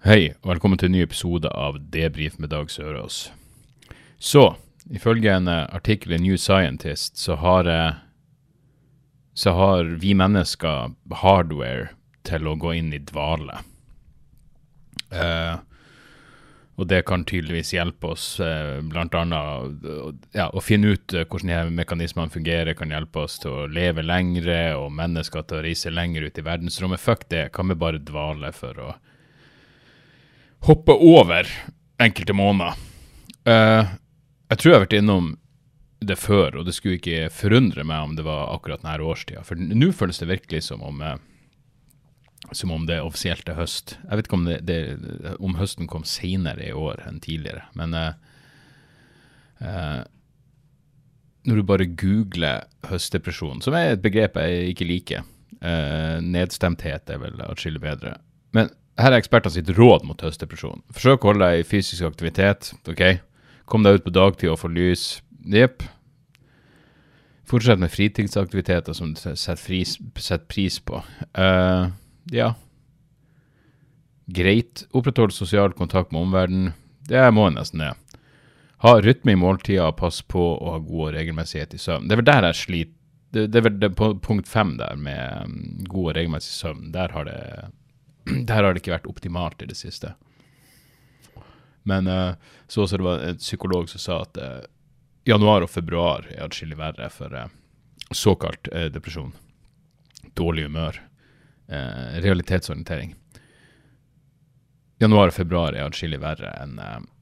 Hei, og velkommen til en ny episode av Debrif med Dag Sørås. Så, ifølge en eh, artikkel i New Scientist, så har, eh, så har vi mennesker hardware til å gå inn i dvale. Eh, og det kan tydeligvis hjelpe oss eh, eh, ja, å finne ut eh, hvordan her mekanismene fungerer, kan hjelpe oss til å leve lengre, og mennesker til å reise lenger ut i verdensrommet. Fuck det, kan vi bare dvale for å hoppe over enkelte måneder. Uh, jeg tror jeg har vært innom det før, og det skulle ikke forundre meg om det var akkurat denne årstida. For nå føles det virkelig som om, uh, som om det offisielt er høst. Jeg vet ikke om, det, det, om høsten kom senere i år enn tidligere, men uh, når du bare googler høstdepresjon, som er et begrep jeg ikke liker eh, Nedstemthet er vel atskillig bedre. Men her er ekspertene sitt råd mot høstdepresjon. Forsøk å holde deg i fysisk aktivitet. ok? Kom deg ut på dagtid og få lys. Jepp. Fortsett med fritidsaktiviteter som du setter, pris på. Uh, ja. Greit. Oppretthold sosial kontakt med omverdenen. Det må jeg nesten det. Ha rytme i måltida, pass på å ha god og regelmessighet i søvn. Det er vel der jeg sliter. Det, det er vel det, på punkt fem der med mm, god og regelmessig søvn. Der har det der har det ikke vært optimalt i det siste. Men uh, så også det var en psykolog som sa at uh, januar og februar er atskillig verre for uh, såkalt depresjon. Dårlig humør. realitetsorientering. Januar og februar er atskillig verre enn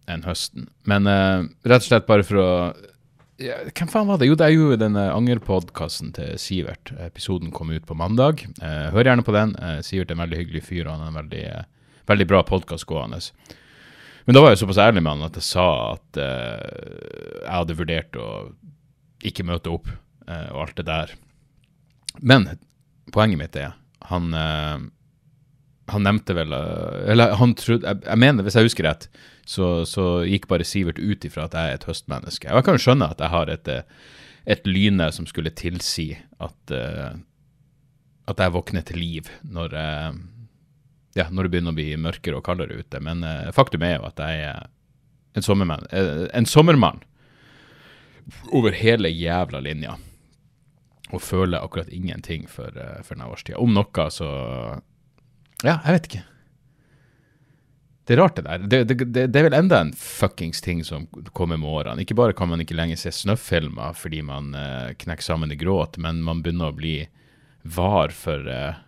enn høsten. Men rett og slett bare for å ja, Hvem faen var det? Jo, det er jo denne angerpodkasten til Sivert. Episoden kom ut på mandag. Eh, hør gjerne på den. Eh, Sivert er en veldig hyggelig fyr, og han er en veldig, eh, veldig bra podkast gående. Men da var jeg såpass ærlig med han at jeg sa at eh, jeg hadde vurdert å ikke møte opp, eh, og alt det der. Men poenget mitt er han eh, han nevnte vel Eller han trodde jeg, jeg mener, hvis jeg husker rett, så, så gikk bare Sivert ut ifra at jeg er et høstmenneske. Og jeg kan jo skjønne at jeg har et, et lyne som skulle tilsi at, uh, at jeg våkner til liv når, ja, når det begynner å bli mørkere og kaldere ute. Men faktum er jo at jeg er en sommermann, en sommermann over hele jævla linja. Og føler akkurat ingenting for, for denne årstida. Om noe, så Ja, jeg vet ikke. Det er rart, det der. Det, det, det, det er vel enda en fuckings ting som kommer med årene. Ikke bare kan man ikke lenger se snøfilmer fordi man uh, knekker sammen i gråt, men man begynner å bli var for uh,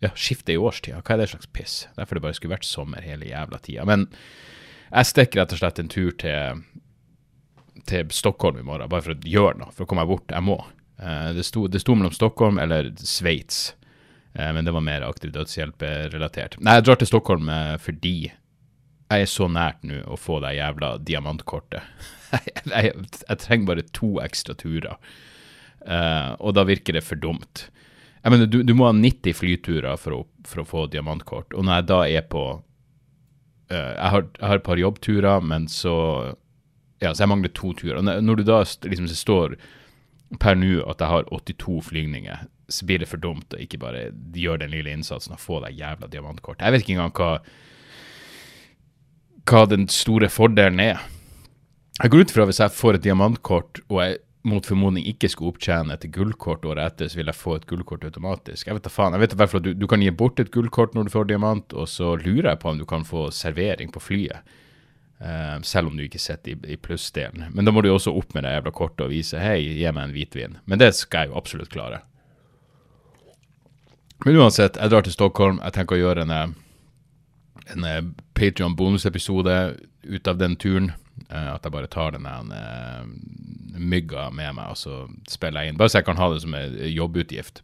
ja, skiftet i årstida. Hva er det slags piss? Derfor det bare skulle vært sommer hele jævla tida. Men jeg stikker rett og slett en tur til, til Stockholm i morgen, bare for å gjøre noe, for å komme meg bort. Jeg må. Uh, det, sto, det sto mellom Stockholm eller Sveits. Men det var mer aktiv dødshjelp-relatert. Nei, jeg drar til Stockholm fordi jeg er så nært nå å få det jævla diamantkortet. jeg, jeg, jeg, trenger bare to ekstra turer, uh, og da virker det for dumt. Jeg mener, du, du må ha 90 flyturer for å, for å, få diamantkort, og når jeg da er på jeg, har, jeg, har, et par jobbturer, men så Ja, så jeg mangler to turer. Når du da liksom står per nå at jeg har 82 flygninger så blir det for dumt å ikke bare gjøre den lille innsatsen og få deg jævla diamantkort. Jeg vet ikke engang hva, hva den store fordelen er. Jeg går ut fra hvis jeg får et diamantkort og jeg mot formodning ikke skulle opptjene et gullkort året etter, så vil jeg få et gullkort automatisk. Jeg vet da faen. Jeg vet i at du, du, kan gi bort et gullkort når du får diamant, og så lurer jeg på om du kan få servering på flyet. Uh, selv om du ikke sitter i, i plussdelen. Men da må du jo også opp med det jævla kortet og vise hei, gi meg en hvitvin. Men det skal jeg jo absolutt klare. Men uansett, jeg drar til Stockholm. Jeg tenker å gjøre en, en Patrion-bonusepisode ut av den turen. Uh, at jeg bare tar den mygga med meg, og så spiller jeg inn. Bare så jeg kan ha det som en jobbutgift.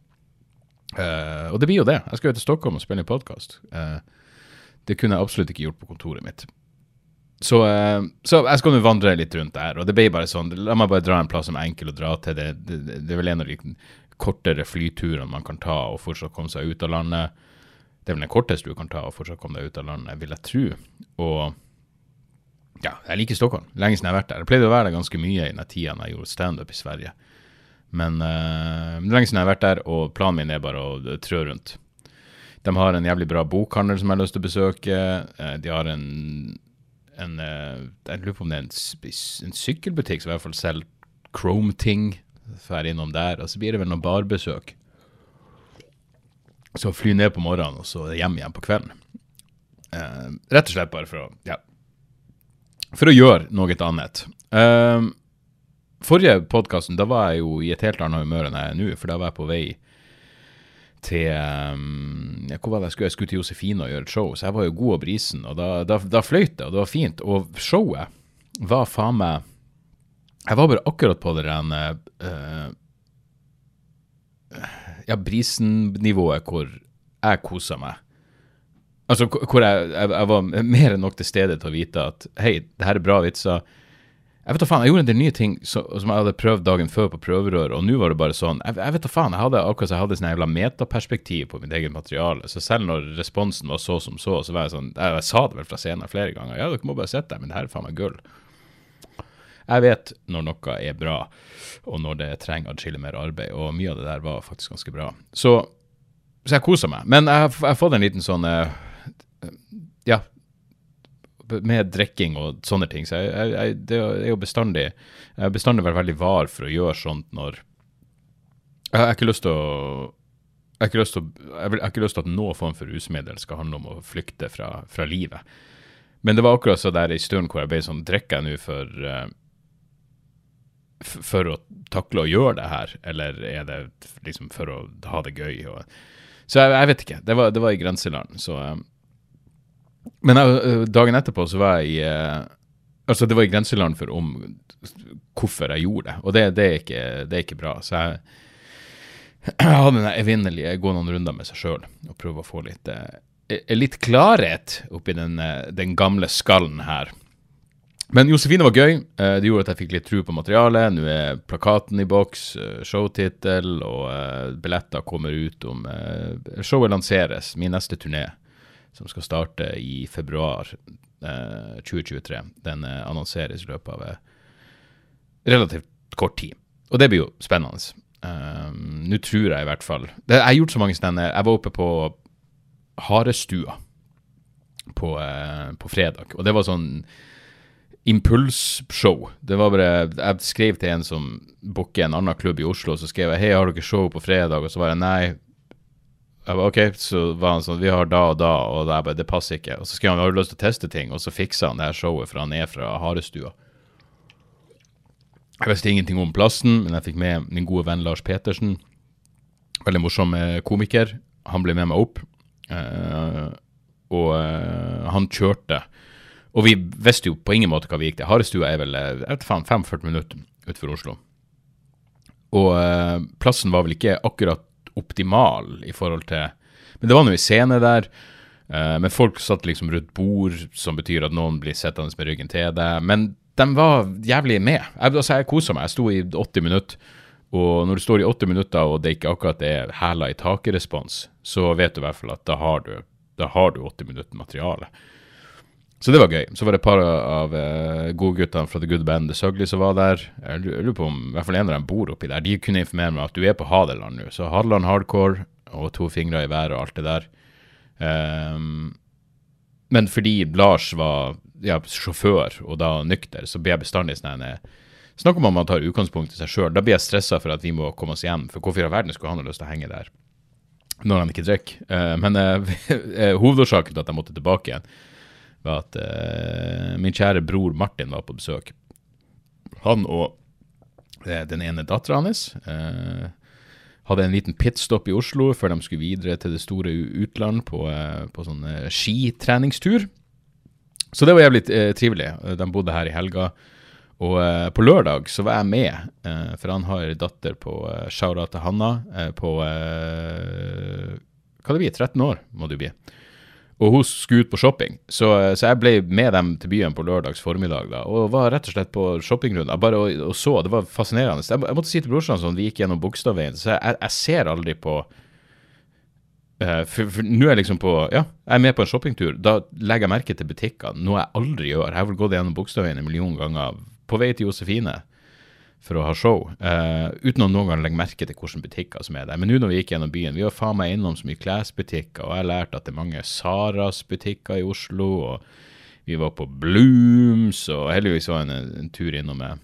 Og det blir jo det. Jeg skal jo til Stockholm og spille inn podkast. Det kunne jeg absolutt ikke gjort på kontoret mitt. Så, eh, så jeg skal nå vandre litt rundt der, og det ble bare sånn La meg bare dra en plass som er enkel å dra til. Det, det, det er vel en av de kortere flyturene man kan ta og fortsatt komme seg ut av landet. Det er vel den korteste du kan ta og fortsatt komme deg ut av landet, vil jeg tro. Og ja, jeg liker Stockholm. Lenge siden jeg har vært der. Jeg pleide å være der ganske mye i den tida jeg gjorde standup i Sverige. Men uh, lenge siden jeg har vært der, og planen min er bare å trø rundt. De har en jævlig bra bokhandel som jeg har lyst til å besøke. Uh, de har en, en Jeg lurer på om det er en, en sykkelbutikk som i hvert fall selger Chrome-ting. Drar innom der. Og så blir det vel noen barbesøk. Så fly ned på morgenen, og så hjem igjen på kvelden. rett og slett bare for å ja, for å gjøre noe annet. Uh, forrige podkasten, da var jeg jo i et helt annet humør enn jeg er nå, for da var jeg på vei til um, ja, Hvor var det jeg skulle? Jeg skulle til Josefine og gjøre et show, så jeg var jo god og brisen, og da, da, da fløyt det, og det var fint. Og showet var faen meg Jeg var bare akkurat på det der uh, Ja, brisen-nivået hvor jeg kosa meg. Altså, hvor jeg, jeg, jeg, var mer enn nok til stede til å vite at hei, det her er bra vitser. Jeg vet da faen, jeg gjorde en del nye ting så, som jeg hadde prøvd dagen før på prøverør, og nå var det bare sånn Jeg, jeg vet da faen, jeg hadde akkurat så jeg hadde sånn jævla metaperspektiv på mitt eget materiale. Så selv når responsen var så som så, så var jeg sånn Jeg, jeg sa det vel fra scenen flere ganger. Ja, dere må bare sitte der, men det her er faen meg gull. Jeg vet når noe er bra, og når det trenger atskillig mer arbeid, og mye av det der var faktisk ganske bra. Så, så jeg koser meg. Men jeg har fått en liten sånn uh, Ja, med drikking og sånne ting. Så jeg, jeg, det er jo bestandig Jeg har bestandig vært veldig var for å gjøre sånt når Jeg har ikke lyst til å jeg har, til, jeg, har ikke lyst til at noen form for rusmiddel skal handle om å flykte fra, fra livet. Men det var akkurat så der i stund hvor jeg ble sånn Drikker jeg nå for uh, for å takle å gjøre det her, eller er det liksom for å ha det gøy? Og, så jeg, jeg, vet ikke. Det var, det var i grenseland. Så um, men jeg, eh, dagen etterpå så var jeg i uh, Altså, det var i grenseland for om hvorfor jeg gjorde det, og det, det, er, ikke, det er, ikke, bra. Så jeg, jeg hadde den evinnelige gå noen runder med seg sjøl og prøve å få litt, uh, litt klarhet oppi den, den gamle skallen her. Men Josefine var gøy. Det gjorde at jeg fikk litt tro på materialet. Nå er plakaten i boks, showtittel, og billetter kommer ut om Showet lanseres, min neste turné som skal starte i februar eh, 2023. Den eh, annonseres i løpet av eh, relativt kort tid. Og det blir jo spennende. Nå tror jeg i hvert fall Jeg har gjort så mange steder. Jeg var oppe på Harestua på, eh, på fredag, og det var sånn impulsshow. Det var bare Jeg skrev til en som booker en annen klubb i Oslo, så skrev jeg 'Hei, har dere show på fredag?' Og så var jeg 'Nei, jeg ba, ok, så var han sånn Vi har da og da, og jeg bare, det passer ikke. Og så skrev han har du lyst til å teste ting, og så fiksa han det her showet, for han er fra Harestua. Jeg visste ingenting om plassen, men jeg fikk med min gode venn Lars Petersen. Veldig morsom eh, komiker. Han ble med meg opp, uh, og uh, han kjørte. Og vi visste jo på ingen måte hva vi gikk til. Harestua er vel jeg vet faen, 45 minutter utenfor Oslo. Og uh, plassen var vel ikke akkurat optimal i forhold til Men det var nå en scene der. Uh, men folk satt liksom rundt bord, som betyr at noen blir sittende med ryggen til deg. Men de var jævlig med. Jeg, altså, jeg kosa meg. Jeg sto i 80 minutter. Og når du står i 80 minutter, og det ikke akkurat er hæla i taket-respons, så vet du i hvert fall at da har du, da har du 80 minutter materiale. Så det var gøy. Så var det et par av uh, godguttene fra The Good Band The Sugly som var der. Jeg lurer på om i hvert fall en av dem bor oppi der. De kunne informere meg at du er på Hadeland nå. Så Hadeland hardcore og to fingre i været og alt det der. Um, men fordi Lars var ja, sjåfør og da nykter, så blir jeg bestandig sånn Snakk om at man tar utgangspunkt i seg sjøl. Da blir jeg stressa for at vi må komme oss hjem. For hvorfor i all verden skulle han ha lyst til å henge der når han ikke drikker? Uh, men uh, hovedårsaken til at jeg måtte tilbake igjen, var at uh, min kjære bror Martin var på besøk. Han og uh, den ene dattera hans uh, hadde en liten pitstop i Oslo før de skulle videre til det store utland på, på sånn skitreningstur. Så det var jævlig trivelig. De bodde her i helga. Og på lørdag så var jeg med, for han har datter på uh, Shaura til Hanna på Hva det blir 13 år, må du bli. Og hun skulle ut på shopping, så, så, jeg ble med dem til byen på lørdags formiddag da, og var rett og slett på shoppingrunde. Bare og, og, så, Det var fascinerende. Jeg, jeg måtte si til brorsan sånn, vi gikk gjennom Bogstadveien, så jeg, jeg, ser aldri på uh, for nå er jeg liksom på Ja, jeg er med på en shoppingtur. Da legger jeg merke til butikkene, noe jeg aldri gjør. Jeg har vel gått gjennom Bogstadveien en million ganger på vei til Josefine for å ha show, uh, uten å noen gang legge merke til hvilke butikker som er der. Men nå når vi gikk gjennom byen, vi var faen meg innom så mye klesbutikker, og jeg lærte at det er mange Saras-butikker i Oslo, og vi var på Blooms, og heldigvis var en, en tur innom med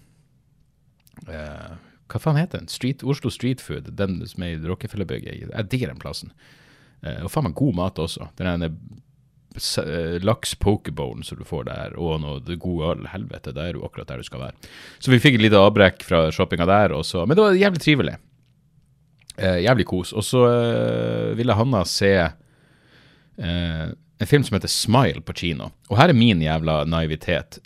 uh, Hva faen heter den? Street, Oslo Street Food, den som er i Rockefellerbygget. Jeg digger den plassen. Uh, og faen meg god mat også. Den laks pokerbone som du får der, og noe god øl. Helvete, da er du akkurat der du skal være. Så vi fikk et lite avbrekk fra shoppinga der, også, men det var jævlig trivelig. Eh, jævlig kos. Og så eh, ville Hanna se eh, en film som heter Smile på kino. Og her er min jævla naivitet.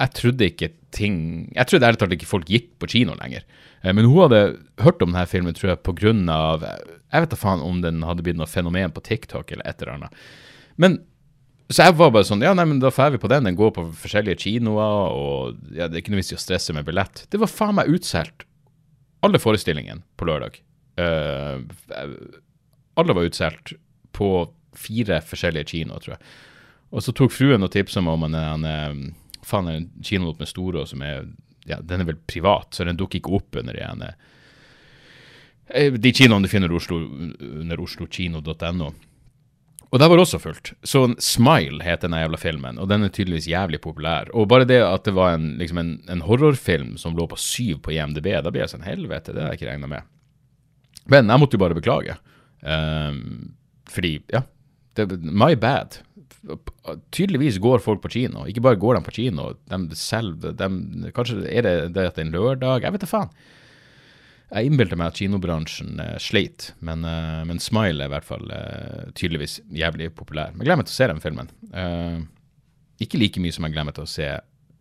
Jeg trodde ikke ting Jeg trodde ærlig talt ikke folk gikk på kino lenger. Eh, men hun hadde hørt om denne filmen, tror jeg, på grunn av Jeg vet da faen om den hadde blitt noe fenomen på TikTok eller et eller annet. Men så jeg var bare sånn Ja, nei, men da drar vi på den. Den går på forskjellige kinoer, og ja, det er ikke noe vits i å stresse med billett. Det var faen meg utsolgt. Alle forestillingene på lørdag. Uh, alle var utsolgt på fire forskjellige kinoer, tror jeg. Og så tok fruen og tipsa meg om en, en, en faen en kino med Storå som er ja, den er vel privat, så den dukker ikke opp under de ene eh, de kinoene du finner under oslokino.no. Og det var også fullt. Så Smile het denne jævla filmen, og den er tydeligvis jævlig populær. Og bare det at det var en, liksom en, en horrorfilm som lå på syv på IMDb, da blir jeg sånn helvete, det har jeg ikke regna med. Men jeg måtte jo bare beklage. Um, fordi, ja, det, my bad. Tydeligvis går folk på kino. Ikke bare går de på kino, de selv de, Kanskje er det, det at det er en lørdag, jeg vet da faen. Jeg innbilte meg at kinobransjen uh, sleit, men, uh, men, Smile er i hvert fall uh, tydeligvis jævlig populær. Men jeg gleder meg til å se den filmen. ikke like mye som jeg gleder meg til å se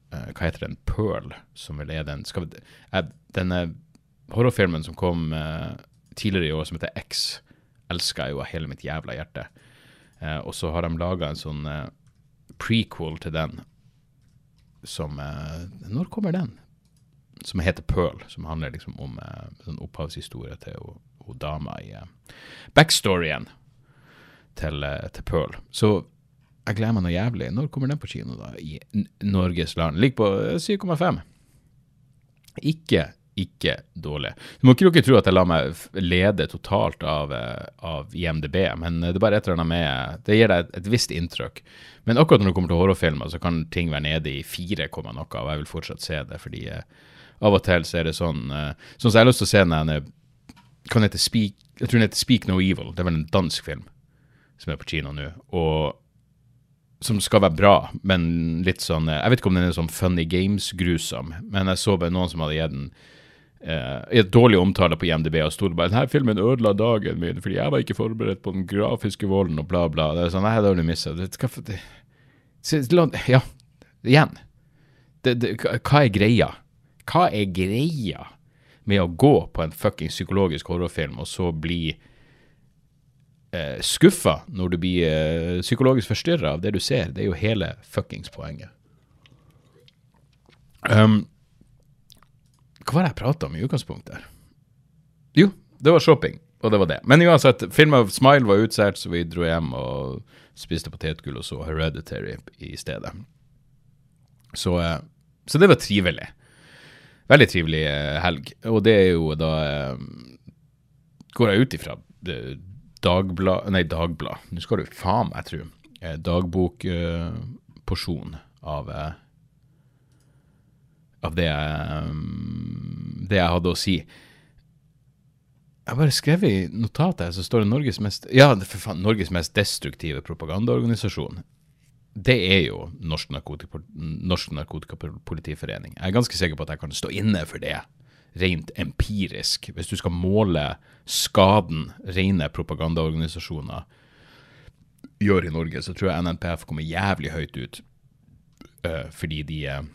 hva heter den, Pearl, som vel er den skal vi, Denne horrorfilmen som kom tidligere i år, som heter X, elsker jeg jo av hele mitt jævla hjerte. og så har de laga en sånn prequel til den som Når kommer den? Som heter Pearl, som handler liksom om eh, sånn opphavshistorie til hun dama i eh, backstoryen til, eh, til, Pearl. Så jeg gleder meg noe jævlig. Når kommer den på kino, da? I Norges land. Ligger på 7,5. Eh, ikke, ikke dårlig. Du må ikke dere tro at jeg lar meg lede totalt av, eh, av IMDb, men det er bare et eller annet med Det gir deg et, et visst inntrykk. Men akkurat når det kommer til horrorfilmer, så kan ting være nede i 4, noe, og jeg vil fortsatt se det, fordi eh, av og til så er det sånn uh, Sånn som jeg har lyst til å se den kan hete Speak, Jeg tror den heter Speak No Evil. Det er vel en dansk film som er på kino nå. Og som skal være bra, men litt sånn eh, Jeg vet ikke om den er sånn Funny Games-grusom, men jeg så bare noen som hadde gitt den uh, et dårlig omtale på IMDb og sto bare 'Denne filmen ødela dagen min fordi jeg var ikke forberedt på den grafiske volden', og bla, bla. Det er sånn, Nei, det har du mista. Ja, igjen. Det, det, hva er greia? Hva er greia med å gå på en fucking psykologisk horrorfilm og så bli eh, skuffa når du blir eh, psykologisk forstyrra av det du ser? Det er jo hele fuckings poenget. Um, hva var det jeg prata om i utgangspunktet? Jo, det var shopping, og det var det. Men uansett, filmen Smile var utsolgt, så vi dro hjem og spiste potetgull og så Hereditary i stedet. Så, eh, så det var trivelig. Veldig trivelig eh, helg. Og det er jo da eh, Går jeg ut ifra Dagblad Nei, Dagblad. Nå skal du faen meg tro. Eh, dagbokporsjon av Av det jeg, det jeg hadde å si. Jeg bare skrev i notatet så står det Norges mest Ja, for faen, Norges mest destruktive propagandaorganisasjon det er jo Norsk, Narkotika, Norsk Narkotikapolitiforening. Jeg er ganske sikker på at jeg kan stå inne for det, rent empirisk. Hvis du skal måle skaden rene propagandaorganisasjoner gjør i Norge, så tror jeg NNPF kommer jævlig høyt ut. Uh, fordi de uh,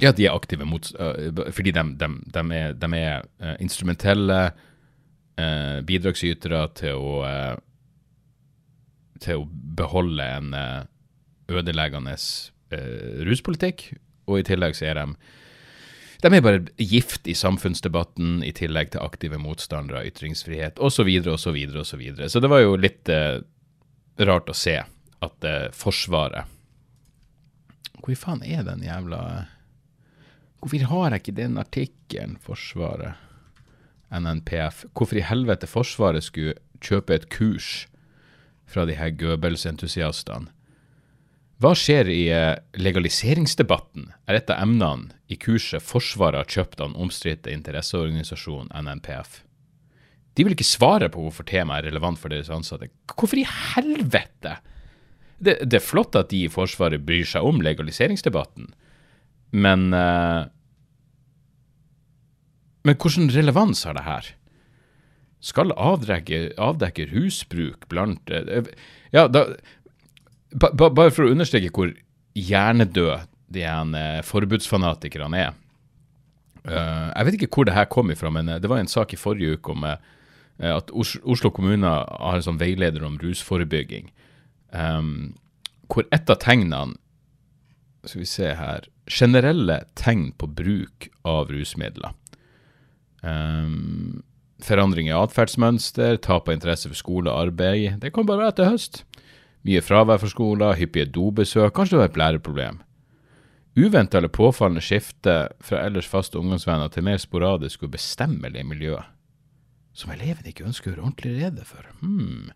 ja, de er aktive mot uh, Fordi de, de, de er, de er instrumentelle bidragsytere til å til å beholde en ødeleggende eh, ruspolitikk, og i tillegg så er de de er bare gift i samfunnsdebatten, i tillegg til aktive motstandere av ytringsfrihet, osv., osv., og Så, videre. så det var jo litt eh, rart å se at eh, Forsvaret Hvor faen er den jævla Hvorfor har jeg ikke den artikkelen, Forsvaret, NNPF? Hvorfor i helvete Forsvaret skulle kjøpe et kurs fra de her Goebbels-entusiastene? Hva skjer i eh, legaliseringsdebatten, er et av emnene i kurset Forsvaret har kjøpt av den omstridte interesseorganisasjonen NNPF. De vil ikke svare på hvorfor temaet er relevant for deres ansatte. Hvorfor i helvete? Det, det er flott at de i Forsvaret bryr seg om legaliseringsdebatten, men uh, Men hvilken relevans har det her? Skal avdekke, avdekke rusbruk blant uh, Ja, da ba, ba, bare for å understreke hvor hjernedød de uh, forbudsfanatikerne er. Uh, jeg vet ikke hvor det her kom ifra, men uh, det var en sak i forrige uke om at Os Oslo kommune har en sånn veileder om rusforebygging. Um, hvor et av tegnene Skal vi se her Generelle tegn på bruk av rusmidler. Um, forandring i atferdsmønster, tap av interesse for skole og arbeid. Det kan bare være til høst. Mye fravær fra skolen, hyppige dobesøk, kanskje det var et læreproblem. Uventa eller påfallende skifte fra ellers faste ungdomsvenner til mer sporadisk og bestemmelig miljø, som eleven ikke ønsker å gjøre ordentlig rede for. Hmm.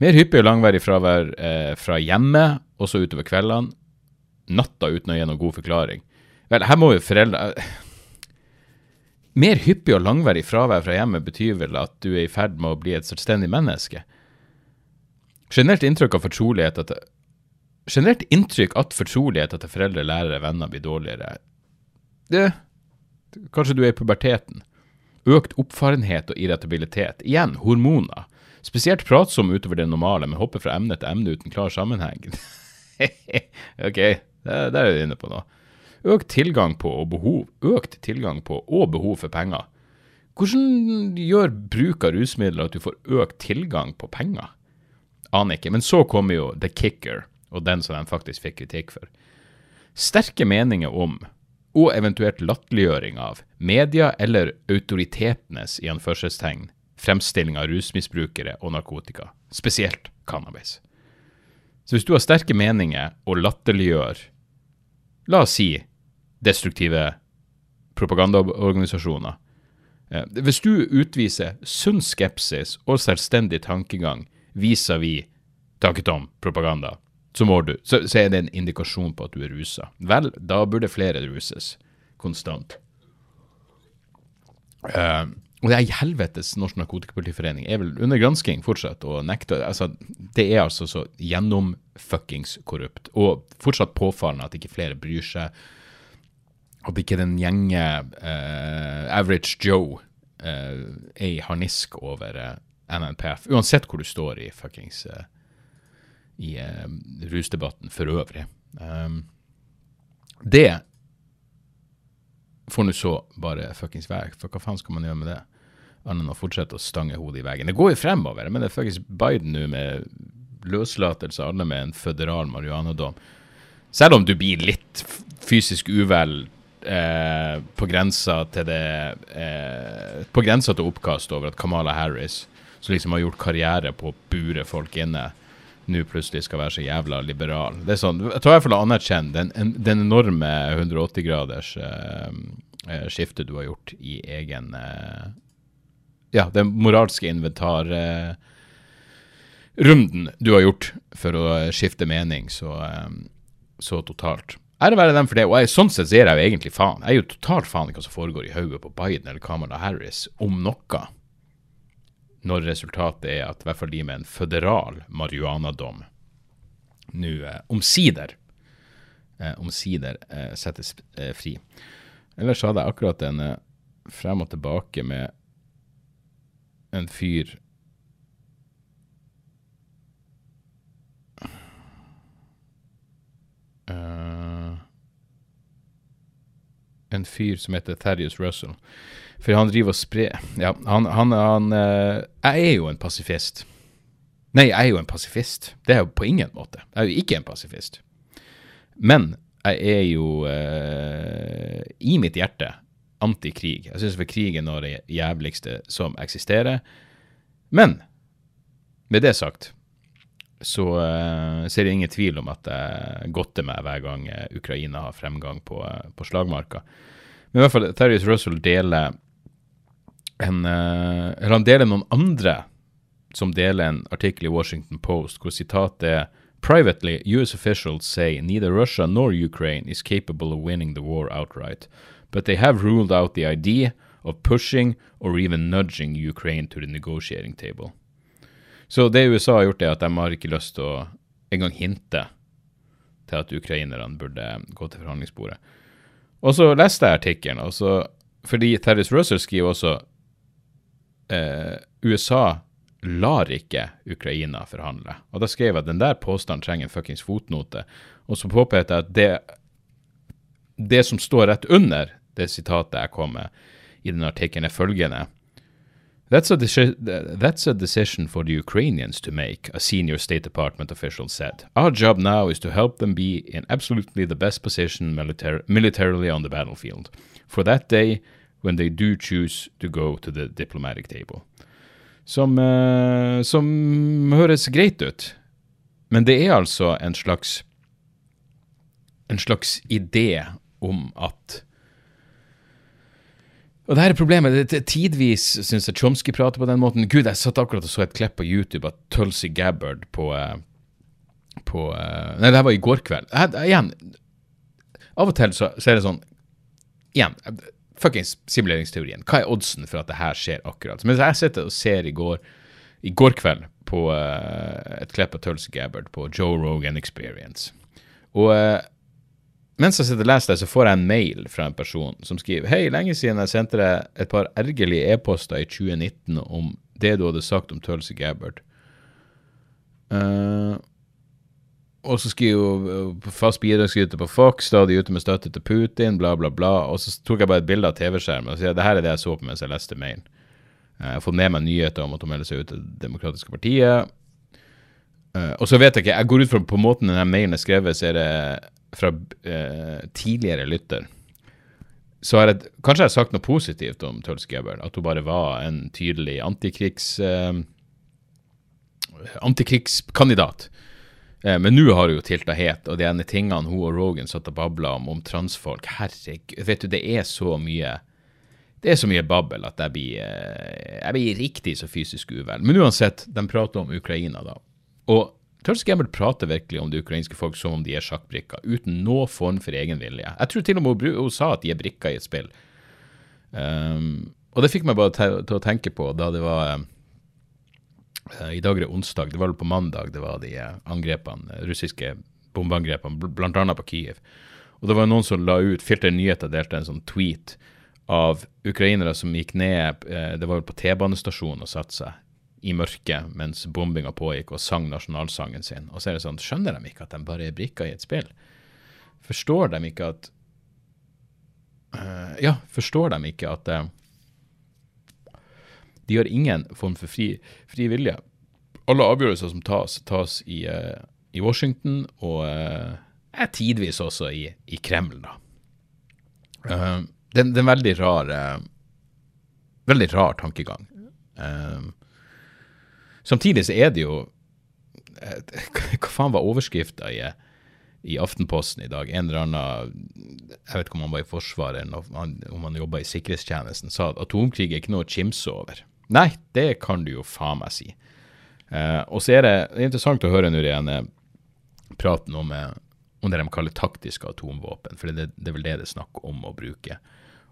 Mer hyppig og langvarig fravær eh, fra hjemmet, også utover kveldene. Natta uten å gi noen god forklaring. Vel, her må jo foreldre Mer hyppig og langvarig fravær fra hjemmet betyr vel at du er i ferd med å bli et selvstendig menneske. Generelt inntrykk av fortrolighet etter Generelt inntrykk at fortroligheten til foreldre, lærere, venner blir dårligere. Det Kanskje du er i puberteten. Økt oppfarenhet og irritabilitet. Igjen, hormoner. Spesielt pratsom utover det normale, men hopper fra emne til emne uten klar sammenheng. ok, der, er du inne på noe. Økt tilgang på og behov. Økt tilgang på og behov for penger. Hvordan gjør bruk av rusmidler at du får økt tilgang på penger? Aner ikke. Men så kommer jo the kicker, og den som de faktisk fikk kritikk for. Sterke meninger om, og eventuelt latterliggjøring av, media eller autoritetenes i anførselstegn fremstilling av rusmisbrukere og narkotika, spesielt cannabis. Så hvis du har sterke meninger og latterliggjør, la oss si, destruktive propagandaorganisasjoner, eh, hvis du utviser sunn skepsis og selvstendig tankegang vis-à-vis tanketom propaganda, så, må du, så, så, er det en indikasjon på at du er rusa. Vel, da burde flere ruses konstant. Uh, og det er i helvetes Norsk Narkotikapolitiforening er vel under gransking fortsatt og nekter altså, Det er altså så gjennomfuckings korrupt. Og fortsatt påfallende at ikke flere bryr seg. At ikke den gjenge uh, average Joe uh, er i harnisk over NNPF, uansett hvor du står i fuckings uh, i uh, rusdebatten for øvrig. Um, det får nå så bare fuckings være, for hva faen skal man gjøre med det? Annet enn å fortsette å stange hodet i veggen. Det går jo fremover, men det er fuckings Biden nå med løslatelse av alle med en føderal marihuanadom. Selv om du blir litt fysisk uvel eh, på grensa til det eh, På grensa til oppkast over at Kamala Harris som liksom har gjort karriere på å bure folk inne, nå plutselig skal være så jævla liberal. Det er sånn, Jeg tror i hvert fall å anerkjenne den, den enorme 180-graders uh, uh, skiftet du har gjort i egen eh, Ja, den moralske inventarrunden du har gjort for å skifte mening så, så totalt. Ære være dem for det. Og jeg, sånn sett ser jeg jo egentlig faen. Jeg er jo totalt faen i hva som foregår i hodet på Biden eller Kamala Harris, om noe når resultatet er at i hvert fall de med en føderal marihuanadom nå eh, omsider eh, omsider eh, settes eh, fri. Ellers hadde jeg akkurat en eh, frem og tilbake med en fyr uh, En fyr som heter Therius Russell. For han driver og sprer Ja, han, han, han uh, Jeg er jo en pasifist. Nei, jeg er jo en pasifist. Det er jo på ingen måte. Jeg er jo ikke en pasifist. Men jeg er jo eh, i mitt hjerte antikrig. Jeg syns krig er noe av det jævligste som eksisterer. Men med det sagt så uh, ser jeg ingen tvil om at jeg godter meg hver gang eh, Ukraina har fremgang på, uh, på slagmarka. Men i hvert fall Therese Russell deler en uh, Eller han deler noen andre som deler en artikkel i Washington Post hvor sitatet er Privately, US officials say neither Russia nor Ukraine is capable of winning the war outright, but they have ruled out the idea of pushing or even nudging Ukraine to the negotiating table. Så det USA har gjort, er at de har ikke lyst til å engang hinte til at ukrainerne burde gå til forhandlingsbordet. Og så leste jeg artikkelen, fordi Terris Russell skriver også eh, USA lar ikke Ukraina forhandle. Og da skrev jeg at den der påstanden trenger en fuckings fotnote. Og så påpekte jeg at det, det som står rett under det sitatet jeg kom med i den artikkelen, er følgende That's a, that's a decision for the Ukrainians to make, a senior State Department official said. Our job now is to help them be in absolutely the best position militar militarily on the battlefield for that day when they do choose to go to the diplomatic table. Som, uh, som høres greit ut, men det er altså en slags en slags idé om at og det her er problemet. Det, tidvis syns jeg Chomsky prater på den måten. Gud, jeg satt akkurat og så et klipp på YouTube av Tulsi Gabbard på, eh, på eh, Nei, det her var i går kveld. Jeg, igjen, av og til så, så er det sånn Igjen, fuckings simuleringsteorien. Hva er oddsen for at det her skjer akkurat? Mens jeg sitter og ser i går, i går kveld på uh, et klipp av Tulsi Gabbard på Joe Rogan Experience. Og uh, mens jeg sitter og leser det, så får jeg en mail fra en person som skriver Hei, lenge siden jeg sendte deg et par ergerlige e-poster i 2019 om det du hadde sagt om Tulsi Gabbard. Uh, og så skriver jo fast bidragsyter på Fox, stadig ute med støtte til Putin, bla, bla, bla. Og så tok jeg bare et bilde av TV-skjermen og sier det her er det jeg så på mens jeg leste mailen. Uh, jeg har fått med meg nyheter om at hun melder seg ut til Det demokratiske partiet. Uh, og så vet jeg ikke, jeg går ut fra på måten denne mailen er skrevet, så er det fra eh, tidligere lytter, så har jeg kanskje jeg har sagt noe positivt om Tulsi Gabbard. At hun bare var en tydelig antikrigs, eh, antikrigskandidat. Eh, men nå har hun jo tilta het, og de ene tingene hun og Rogan satt og babla om, om transfolk Herregud, vet du, det er så mye det er så mye babbel at jeg blir, eh, jeg blir riktig så fysisk uvel. Men uansett, de prater om Ukraina, da. Og Charles Gabbard prater virkelig om det ukrainske folk som om de er sjakkbrikker, uten noen form for egen vilje. Jeg tror til og med hun, hun sa at de er brikker i et spill. Um, og det fikk meg bare til, å tenke på da det var uh, I dag er det onsdag, det var vel på mandag det var de uh, angrepene, russiske bombeangrepene, bl bl.a. på Kiev. Og det var noen som la ut, Filter nyheter delte en sånn tweet av ukrainere som gikk ned, det var vel på T-banestasjonen og satte seg i mørket mens bombinga pågikk, og sang nasjonalsangen sin. Og så er det sånn, skjønner de ikke at de bare er brikker i et spill? Forstår de ikke at Ja, forstår de ikke at de har ingen form for fri, fri vilje. Alle avgjørelser som tas, tas i, uh, i Washington, og er tidvis også i, i Kreml, da. det, er en veldig rar Veldig rar tankegang. Uh, Samtidig så er det jo Hva faen var overskrifta i, i, Aftenposten i dag? En eller annen Jeg vet ikke om han var i Forsvaret eller om han jobba i sikkerhetstjenesten, sa at atomkrig er ikke noe å kimse over. Nei, det kan du jo faen meg si. Eh, og så er det, det er interessant å høre nå igjen praten om, eh, om det de kaller taktiske atomvåpen, for det, det er vel det det er snakk om å bruke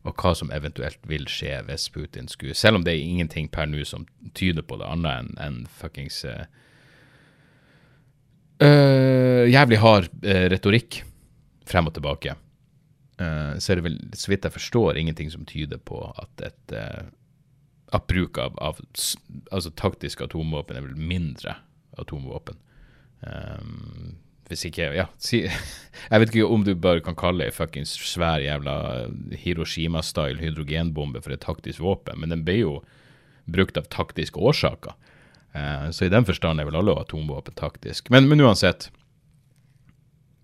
og hva som eventuelt vil skje hvis Putin skulle Selv om det er ingenting per nå som tyder på det annet enn en fuckings uh, Jævlig hard uh, retorikk frem og tilbake. så er det vel, så vidt jeg forstår, ingenting som tyder på at et at bruk av, av altså taktiske atomvåpen er vel mindre atomvåpen. Um, hvis ikke Ja, si, jeg vet ikke om du bare kan kalle ei fuckings svær jævla Hiroshima-style hydrogenbombe for et taktisk våpen, men den ble jo brukt av taktiske årsaker. Uh, så i den forstand er vel alle atomvåpen taktisk. Men, men uansett.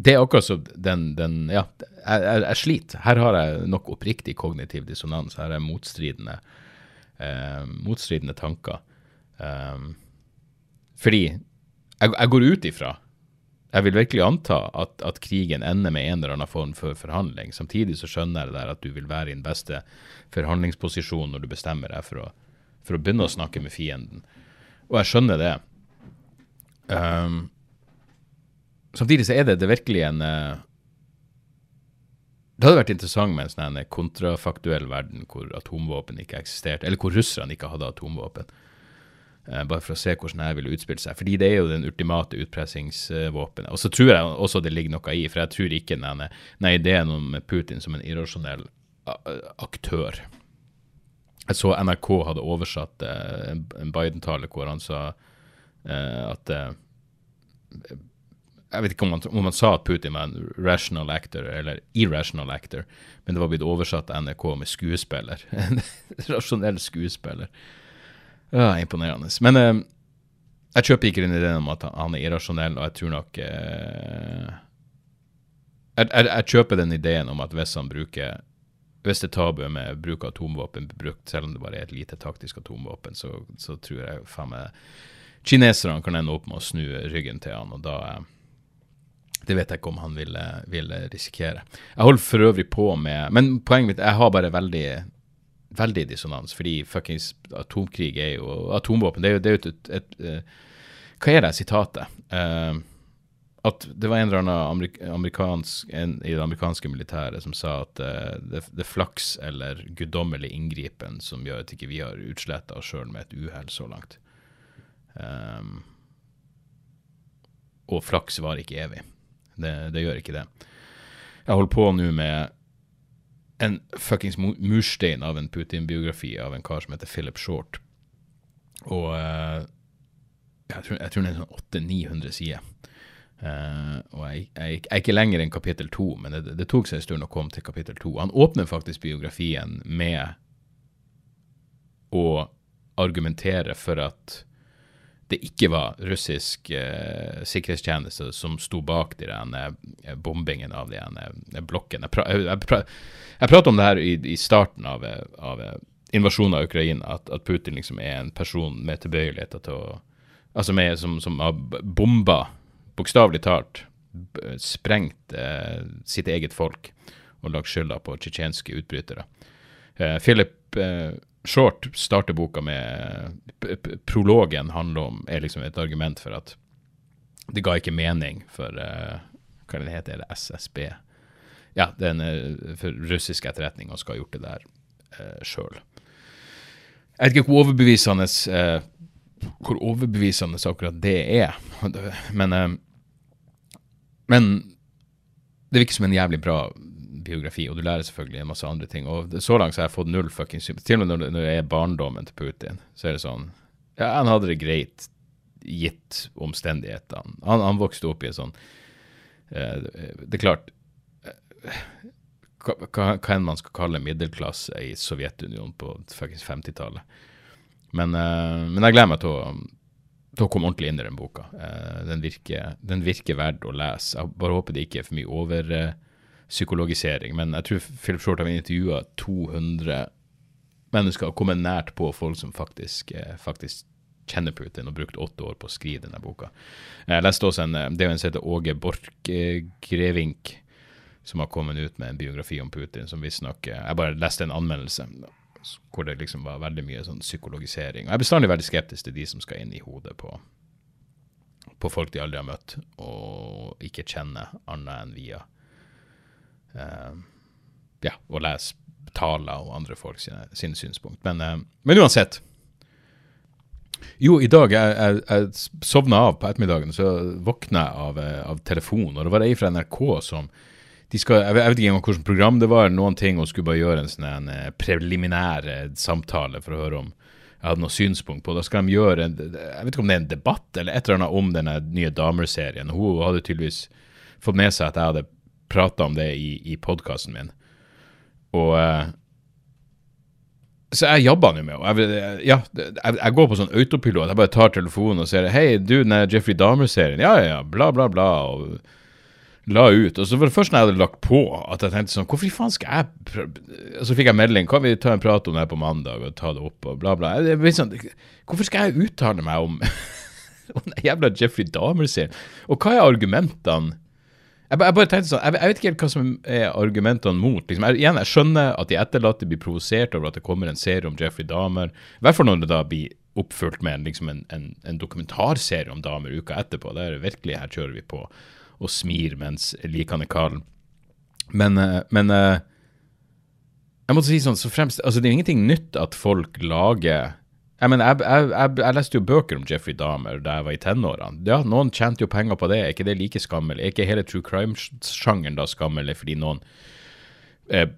Det er akkurat som den, den Ja, jeg, jeg, jeg, sliter. Her har jeg nok oppriktig kognitiv dissonans. Her er motstridende, eh, motstridende tanker. Um, fordi jeg, jeg, går ut ifra Jeg vil virkelig anta at, at, krigen ender med en eller annen form for forhandling. Samtidig så skjønner jeg det der at du vil være i den beste forhandlingsposisjonen når du bestemmer deg for å, for å begynne å snakke med fienden. Og jeg skjønner det. Um, samtidig så er det, det virkelig en uh, Det hadde vært interessant med en sånn kontrafaktuell verden hvor atomvåpen ikke eksisterte, eller hvor russerne ikke hadde atomvåpen. Uh, bare for å se hvordan det ville utspilt seg. Fordi det er jo den ultimate utpressingsvåpenet. Og så tror jeg også det ligger noe i, for jeg tror ikke denne, denne ideen om Putin som en irrasjonell aktør jeg så NRK hadde oversatt eh, en Biden-tale hvor han sa eh, at Jeg vet ikke om han, om man sa at Putin var en rational actor eller irrational actor, men det var blitt oversatt av NRK med skuespiller. En rasjonell skuespiller. Ja, imponerende. Men eh, jeg kjøper ikke den ideen om at han er irrasjonell, og jeg tror nok eh, jeg, jeg, jeg, kjøper den ideen om at hvis han bruker hvis det tabuet med bruk av atomvåpen brukt, selv om det bare er et lite taktisk atomvåpen, så, så tror jeg faen meg kineserne kan ende opp med å snu ryggen til han, og da eh, Det vet jeg ikke om han vil, vil risikere. Jeg holder for øvrig på med Men poenget mitt, jeg har bare veldig veldig dissonans, fordi fuckings atomkrig er jo Atomvåpen, det er jo, det et, et, et, eh, Hva er det sitatet? Uh, at det var en eller annen amerikansk, en, i det amerikanske militæret som sa at uh, det, det, flaks eller guddommelig inngripen som gjør at ikke vi har utsletta oss sjøl med et uhell så langt. Um, og flaks var ikke evig. Det, det, gjør ikke det. Jeg holder på nå med en fuckings murstein av en Putin-biografi av en kar som heter Philip Short. Og uh, jeg, tror, jeg tror det er sånn 800-900 sider. Uh, og jeg, jeg, jeg, er ikke lenger enn kapittel to, men det, det, tok seg en stund å komme til kapittel to. Han åpner faktisk biografien med å argumentere for at det ikke var russisk eh, sikkerhetstjeneste som sto bak de uh, bombingen av de uh, blokkene. Jeg, pra, jeg, pra, jeg prater om det her i, i starten av, av invasjonen av Ukraina, at, at, Putin liksom er en person med tilbøyeligheter til å Altså med, som, som har bomba bokstavelig talt sprengt eh, sitt eget folk og lagt skylda på tsjetsjenske utbrytere. Eh, Philip eh, Short starter boka med Prologen handler om, er liksom et argument for at det ga ikke mening for uh, hva det heter, SSB. Ja, det er en, eh, for russisk etterretning å skal ha gjort det der uh, sjøl. Jeg vet ikke hvor overbevisende uh, hvor overbevisende akkurat det er. Men uh, men det virker som en jævlig bra biografi, og du lærer selvfølgelig en masse andre ting. Og så langt så har jeg fått null fucking sympati. Til og med når, når det er barndommen til Putin, så er det sånn Ja, han hadde det greit gitt omstendighetene. Han, han vokste opp i en sånn eh, Det er klart uh, hva, enn man skal kalle middelklasse i Sovjetunionen på 50-tallet. Men, eh, men jeg gleder meg til å til å komme ordentlig inn i den boka. Uh, den, virker, den virker verdt å lese. Jeg bare håper det ikke er for mye overpsykologisering. Uh, men jeg tror Philip Short har intervjua 200 mennesker og kommet nært på folk som faktisk, uh, faktisk kjenner Putin og brukt åtte år på å skrive denne boka. Jeg leste også en, det er en som heter Åge Borch-Grevink, som har kommet ut med en biografi om Putin, som visstnok Jeg bare leste en anmeldelse hvor det liksom var veldig mye sånn psykologisering. Og jeg er bestandig veldig skeptisk til de som skal inn i hodet på, på folk de aldri har møtt, og ikke kjenner annet enn via ja, å lese taler og andre folk sine, sine synspunkt. Men, uh, men, uansett. Jo, i dag jeg, jeg, jeg sovna av på ettermiddagen, så våkna jeg av, eh, av telefon, og det var ei fra NRK som skal, jeg, vet, ikke engang hvilket program det var, noen ting, og skulle bare gjøre en sånn en eh, preliminær eh, samtale for å høre om jeg hadde noe synspunkt på. Da skal de gjøre en, Jeg vet ikke om det er en debatt eller et eller annet om denne nye Damer-serien. Hun hadde tydeligvis fått med seg at jeg hadde prata om det i, i podkasten min. Og, eh, så jeg jobba nå med henne. Ja, jeg, jeg, går på sånn autopilot. Jeg bare tar telefonen og sier Hei, du, den Jeffrey Dahmer-serien. Ja, ja, bla, bla, bla. Og la ut. Og så var det først når jeg hadde lagt på, at jeg tenkte sånn Hvorfor i faen skal jeg? Og så fikk jeg melding. Kan vi ta en prat om det på mandag og ta det opp og bla, bla. Jeg, sånn, hvorfor skal jeg uttale meg om den jævla Jeffrey Dahmer-serien? Og hva er argumentene? Jeg, jeg, bare tenkte sånn, jeg, jeg, vet ikke helt hva som er argumentene mot. Liksom. Jeg, igjen, jeg skjønner at de etterlatte blir provosert over at det kommer en serie om Jeffrey Dahmer. I hvert fall når det da blir oppfulgt med liksom en, en, en, dokumentarserie om Dahmer uka etterpå. Det er virkelig, Her kjører vi på og smir mens likende kald. Men, eh, men eh, jeg måtte si sånn, så fremst, altså Det er ingenting nytt at folk lager jeg, mener, jeg, jeg, jeg, jeg, leste jo bøker om Jeffrey Dahmer da jeg var i tenårene. Ja, noen tjente jo penger på det. Er ikke det like skammelig? Er ikke hele true crime-sjangeren da skammelig fordi noen eh,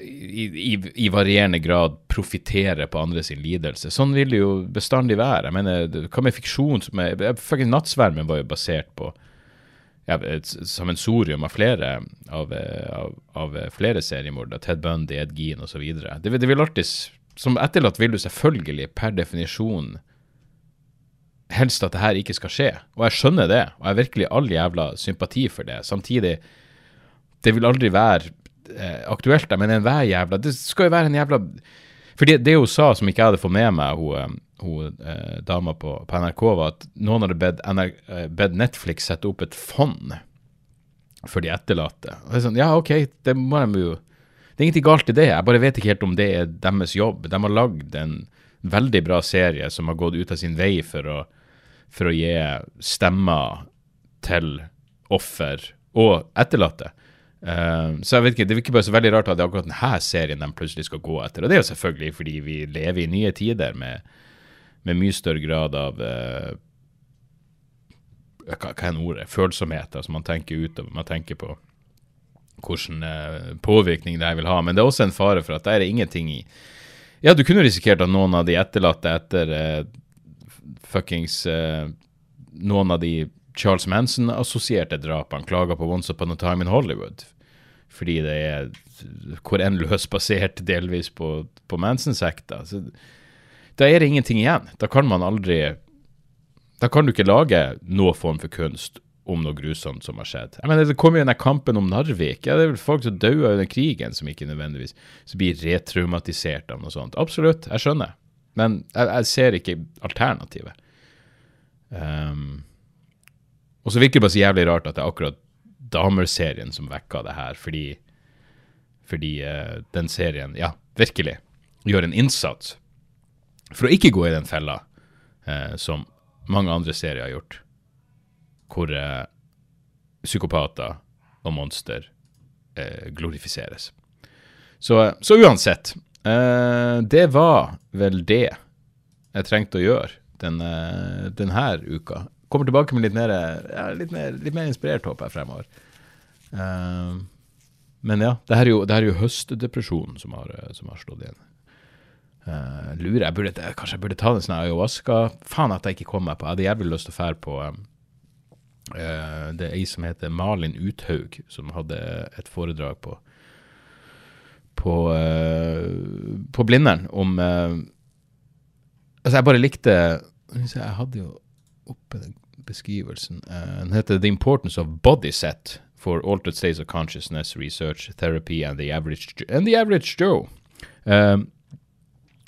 i, i, i, varierende grad profitterer på andre sin lidelse? Sånn vil det jo bestandig være. Jeg mener, Hva med fiksjon som er Faktisk Nattsvermen var jo basert på ja, et sammensorium av flere av, av, av flere seriemordere. Ted Bundy, Ed Gean osv. Det, det vil alltid som etterlatt vil du selvfølgelig per definisjon helst at det her ikke skal skje. Og jeg skjønner det, og jeg har virkelig all jævla sympati for det. Samtidig, det vil aldri være eh, aktuelt. men enhver jævla Det skal jo være en jævla For det, det hun sa, som ikke jeg hadde fått med meg, hun, eh, hun eh, dama på, på, NRK, var at noen hadde bedt, eh, bedt Netflix sette opp et fond for de etterlatte. Og det er sånn, Ja, OK, det må de jo det er ingenting galt i det, jeg bare vet ikke helt om det er deres jobb. De har lagd en veldig bra serie som har gått ut av sin vei for å, for å gi stemmer til offer og etterlatte. Uh, så jeg vet ikke, Det virker bare så veldig rart at det er akkurat denne serien de plutselig skal gå etter. Og det er jo selvfølgelig fordi vi lever i nye tider med, med mye større grad av uh, hva, hva er ordet? Følsomhet. Altså man tenker utover. Man tenker på hvilken eh, påvirkning det vil ha. Men det er også en fare for at det er ingenting i Ja, du kunne risikert at noen av de etterlatte etter uh, fuckings uh, Noen av de Charles Manson-assosierte drapene klager på Once Upon a Time in Hollywood. Fordi det er hvor enn løst basert delvis på, på Manson-sekta. Da er det ingenting igjen. Da kan man aldri Da kan du ikke lage noen form for kunst om noe grusomt som har skjedd. Jeg mener, Det kommer jo den kampen om Narvik. Ja, Det er vel folk som dauer under krigen, som ikke nødvendigvis som blir retraumatisert av noe sånt. Absolutt, jeg skjønner. Men jeg, jeg ser ikke alternativet. Um, og så virker det bare så jævlig rart at det er akkurat Damer-serien som vekka det her, fordi, fordi uh, den serien, ja, virkelig gjør en innsats for å ikke gå i den fella uh, som mange andre serier har gjort hvor eh, psykopater og monster eh, glorifiseres. Så, så uansett, eh, det var vel det jeg trengte å gjøre denne, eh, denne uka. Kommer tilbake med litt mer, ja, litt mer, litt mer inspirert, håper jeg, fremover. Uh, men ja, det her er jo, det her er jo høstdepresjonen som har, som har slått igjen. Uh, lurer jeg burde, Kanskje jeg burde ta en sånn ayahuasca? Faen at jeg ikke kom meg på. Jeg hadde jævlig lyst til å fære på um, det er ei som heter Malin Uthaug, som hadde et foredrag på på, uh, på Blindern om uh, Altså, jeg bare likte Jeg hadde jo oppe den beskrivelsen. den heter The Importance of Body Set for Altered States of Consciousness Research, Therapy and the Average, and the average Joe.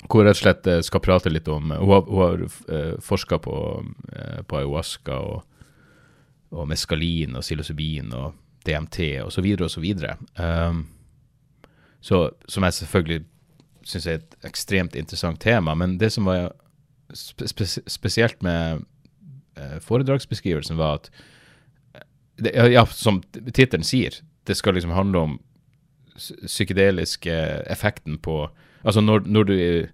hvor rett og slett skal prate litt om Hun har, hun forska på, på ayahuasca og og meskalin og psilocybin og DMT osv. osv. Um, så, som jeg selvfølgelig syns er et ekstremt interessant tema. Men det som var spe spesielt med uh, foredragsbeskrivelsen, var at det, ja, som tittelen sier, det skal liksom handle om psykedeliske effekten på Altså når, når du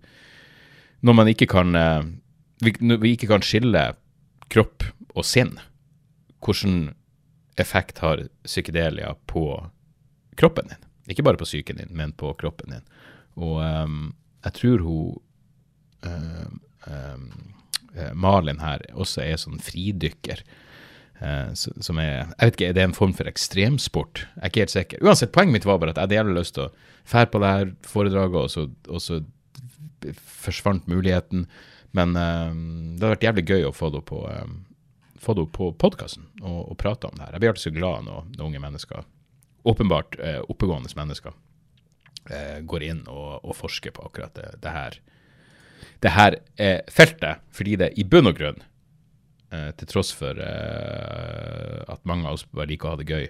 Når man ikke kan uh, vi, vi ikke kan skille kropp og sinn hvilken effekt har psykedelia på kroppen din. Ikke bare på psyken din, men på kroppen din. Og um, jeg tror hun um, um, Malin her også er sånn fridykker. Uh, som er Jeg vet ikke, er det en form for ekstremsport? Jeg er ikke helt sikker. Uansett, poenget mitt var bare at jeg hadde jævlig lyst til å fære på det her foredraget og så, og så forsvant muligheten. Men uh, det hadde vært jævlig gøy å få det på, eh, få henne på podkasten og, og, prata om det her. Jeg blir alltid så glad når, når unge mennesker, åpenbart eh, oppegående mennesker, eh, går inn og, og, forsker på akkurat det, det her, det her eh, feltet, fordi det i bunn og grunn, eh, til tross for at mange av oss bare liker å ha det gøy,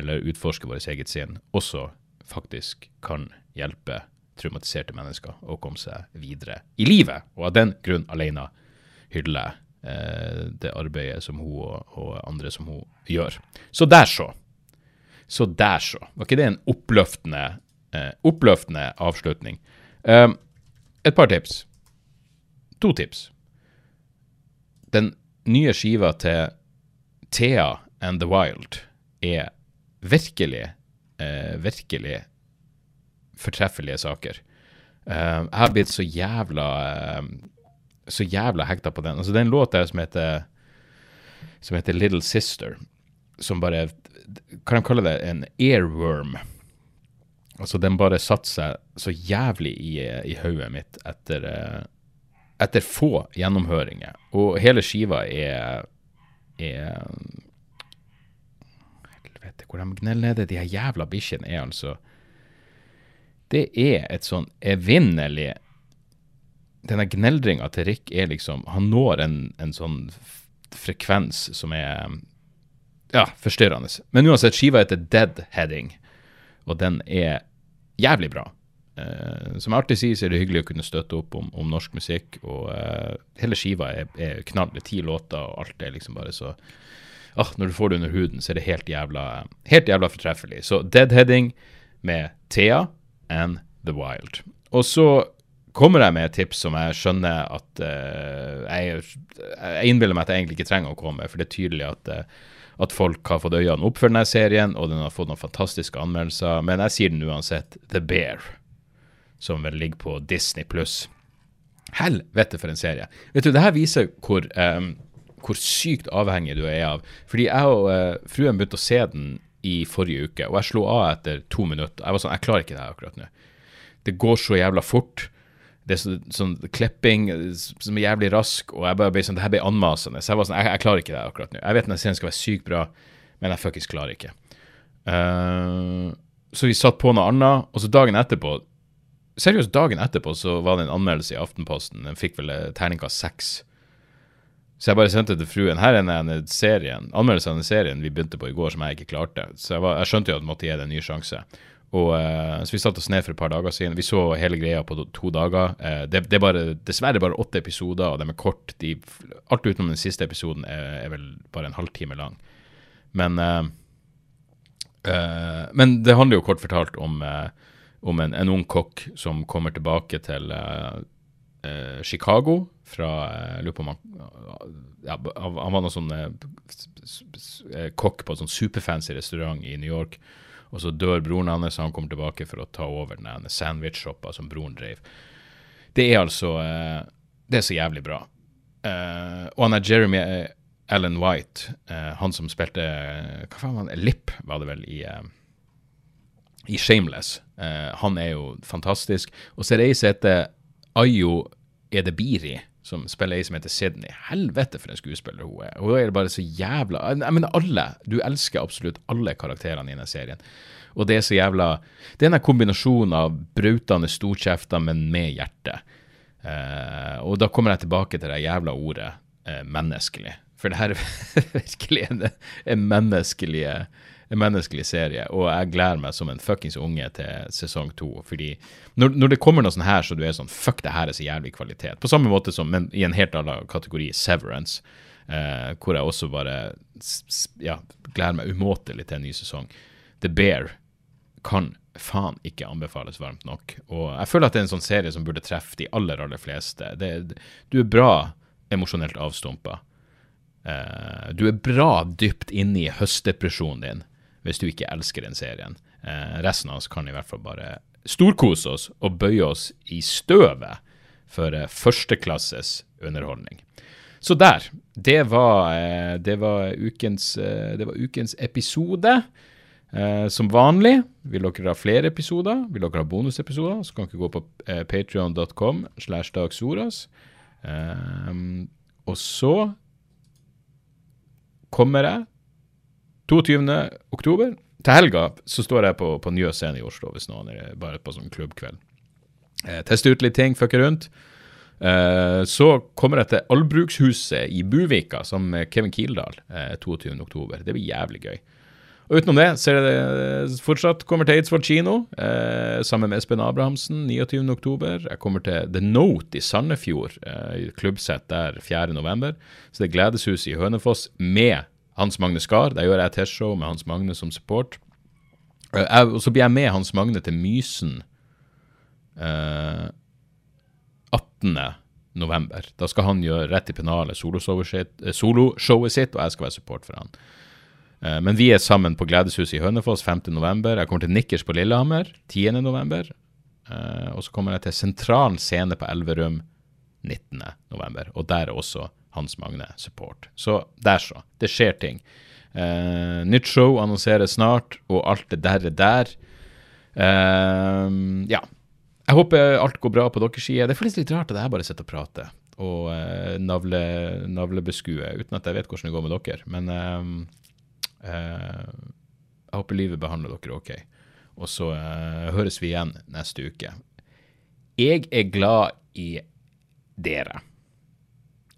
eller utforske vårt eget sinn, også faktisk kan hjelpe traumatiserte mennesker å komme seg videre i livet. Og av den grunn alene hyller eh, det arbeidet som hun og, og, andre som hun gjør. Så der så. Så der så. Var ikke det en oppløftende, eh, oppløftende avslutning? Um, et par tips. To tips. Den nye skiva til Thea and The Wild er virkelig, eh, virkelig fortreffelige saker. Uh, jeg har blitt så jævla uh, så jævla hekta på den. Altså, det er en låt der som heter, som heter Little Sister, som bare Kan de kalle det en airworm? Altså, den bare satte seg så jævlig i, i hodet mitt etter, uh, etter få gjennomhøringer. Og hele skiva er, er Helvete, hvor de gneller nede. De her jævla bikkjene er altså det er et sånn evinnelig Denne gneldringa til Rick er liksom Han når en, en sånn frekvens som er ja, forstyrrende. Men uansett, skiva heter Deadheading, og den er jævlig bra. Uh, som jeg alltid sier, så er det hyggelig å kunne støtte opp om, om norsk musikk. Og uh, hele skiva er, er knall. Ti låter, og alt er liksom bare så ah, Når du får det under huden, så er det helt jævla, helt jævla fortreffelig. Så Deadheading med Thea and the Wild. Og så kommer jeg med et tips som jeg skjønner at uh, jeg, jeg, innbiller meg at jeg egentlig ikke trenger å komme med, for det er tydelig at, uh, at folk har fått øynene opp for denne serien, og den har fått noen fantastiske anmeldelser. Men jeg sier den uansett. The Bear, som vel ligger på Disney pluss. Helvete for en serie. Vet du, det her viser hvor, um, hvor sykt avhengig du er av. Fordi jeg og uh, fruen begynte å se den i forrige uke, og jeg slo av etter to minutter. Jeg var sånn, jeg klarer ikke det her akkurat nå. Det går så jævla fort. Det er så, sånn klipping som er jævlig rask, og jeg bare ble sånn, det her ble anmasende. Så jeg var sånn, jeg, jeg klarer ikke det akkurat nå. Jeg vet denne serien skal være sykt bra, men jeg fuckings klarer ikke. Uh, så vi satt på noe annet, og så dagen etterpå Seriøst, dagen etterpå så var det en anmeldelse i Aftenposten. Den fikk vel terningkast seks. Så jeg bare sendte til fruen her er denne serien, anmeldelsen av den serien vi begynte på i går, som jeg ikke klarte. Så jeg, var, jeg skjønte jo at jeg måtte gi det en ny sjanse. Og, uh, så vi satte oss ned for et par dager siden. Vi så hele greia på to, dager. Uh, det, det, er bare, dessverre bare åtte episoder, og de er kort. De, alt utenom den siste episoden er, er, vel bare en halvtime lang. Men, uh, men det handler jo kort fortalt om, om en, en, ung kokk som kommer tilbake til Chicago fra jeg lurer på om han, ja, han var noen sånn eh, eh, kokk på en sånn superfancy restaurant i New York. Og så dør broren hans, og han kommer tilbake for å ta over den sandwich-shoppa som broren drev. Det er altså eh, Det er så jævlig bra. Eh, og han er Jeremy eh, Allen White, eh, han som spilte Hva faen var det? Lip, var det vel, i i Shameless. han er jo fantastisk. Og så er det ei som heter Ayo Edebiri, som spiller ei som heter Sydney. Helvete for en skuespiller hun er. Hun er bare så jævla Jeg mener alle. Du elsker absolutt alle karakterene i denne serien. Og det er så jævla Det er den kombinasjonen av brautende storkjefter, men med hjerte. Uh, og da kommer jeg tilbake til det jævla ordet uh, menneskelig. For det her er virkelig en, en menneskelige en menneskelig serie, og jeg gleder meg som en fuckings unge til sesong to. Fordi når, når, det kommer noe sånn her så du er sånn Fuck, det her er så jævlig kvalitet. På samme måte som, men i en helt annen kategori, Severance, eh, hvor jeg også bare ja, gleder meg umåtelig til en ny sesong. The Bear kan faen ikke anbefales varmt nok. Og jeg føler at det er en sånn serie som burde treffe de aller, aller fleste. Det, du er bra emosjonelt avstumpa. Uh, du er bra dypt inne i høstdepresjonen din hvis du ikke elsker den serien. Eh, resten av oss kan i hvert fall bare storkose oss og bøye oss i støvet for eh, førsteklasses underholdning. Så der. Det var, eh, det var, ukens, det var ukens episode. Eh, som vanlig, vil dere ha flere episoder, vil dere ha bonusepisoder, så kan dere gå på eh, patreon.com slash dagsoras. Eh, og så kommer jeg 22. oktober. Til helga så står jeg på, på Njø scene i Oslo, hvis noen er bare på sånn klubbkveld. Eh, teste ut litt ting, fucke rundt. Eh, så kommer jeg til Albrukshuset i Buvika som Kevin Kildahl eh, 22. oktober. Det blir jævlig gøy. Og utenom det så er det fortsatt kommer til Eidsvoll kino eh, sammen med Espen Abrahamsen 29.10. Jeg kommer til The Note i Sandefjord, eh, klubbsett der 4.11. Så det er Gledeshuset i Hønefoss med Hans Magne Skar. Der gjør jeg T-show med Hans Magne som support. Jeg, og så blir jeg med Hans Magne til Mysen eh, 18. november. Da skal han gjøre Rett i pennalet, soloshowet eh, solo sitt, og jeg skal være support for han. Eh, men vi er sammen på Gledeshuset i Hønefoss 5.11. Jeg kommer til Nikkers på Lillehammer 10.11. Uh, og så kommer jeg til Sentral scene på Elverum 19.11. Og der er også Hans Magne support. Så der, så. Det skjer ting. Uh, nytt show annonseres snart, og alt det der er der. Uh, ja. Jeg håper alt går bra på deres side. Det føles litt rart at jeg bare sitter og prater og uh, navle, navlebeskuer uten at jeg vet hvordan det går med dere. Men jeg håper livet behandler dere ok. Og så høres vi igjen neste uke. Jeg er glad i dere.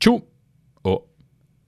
Tjo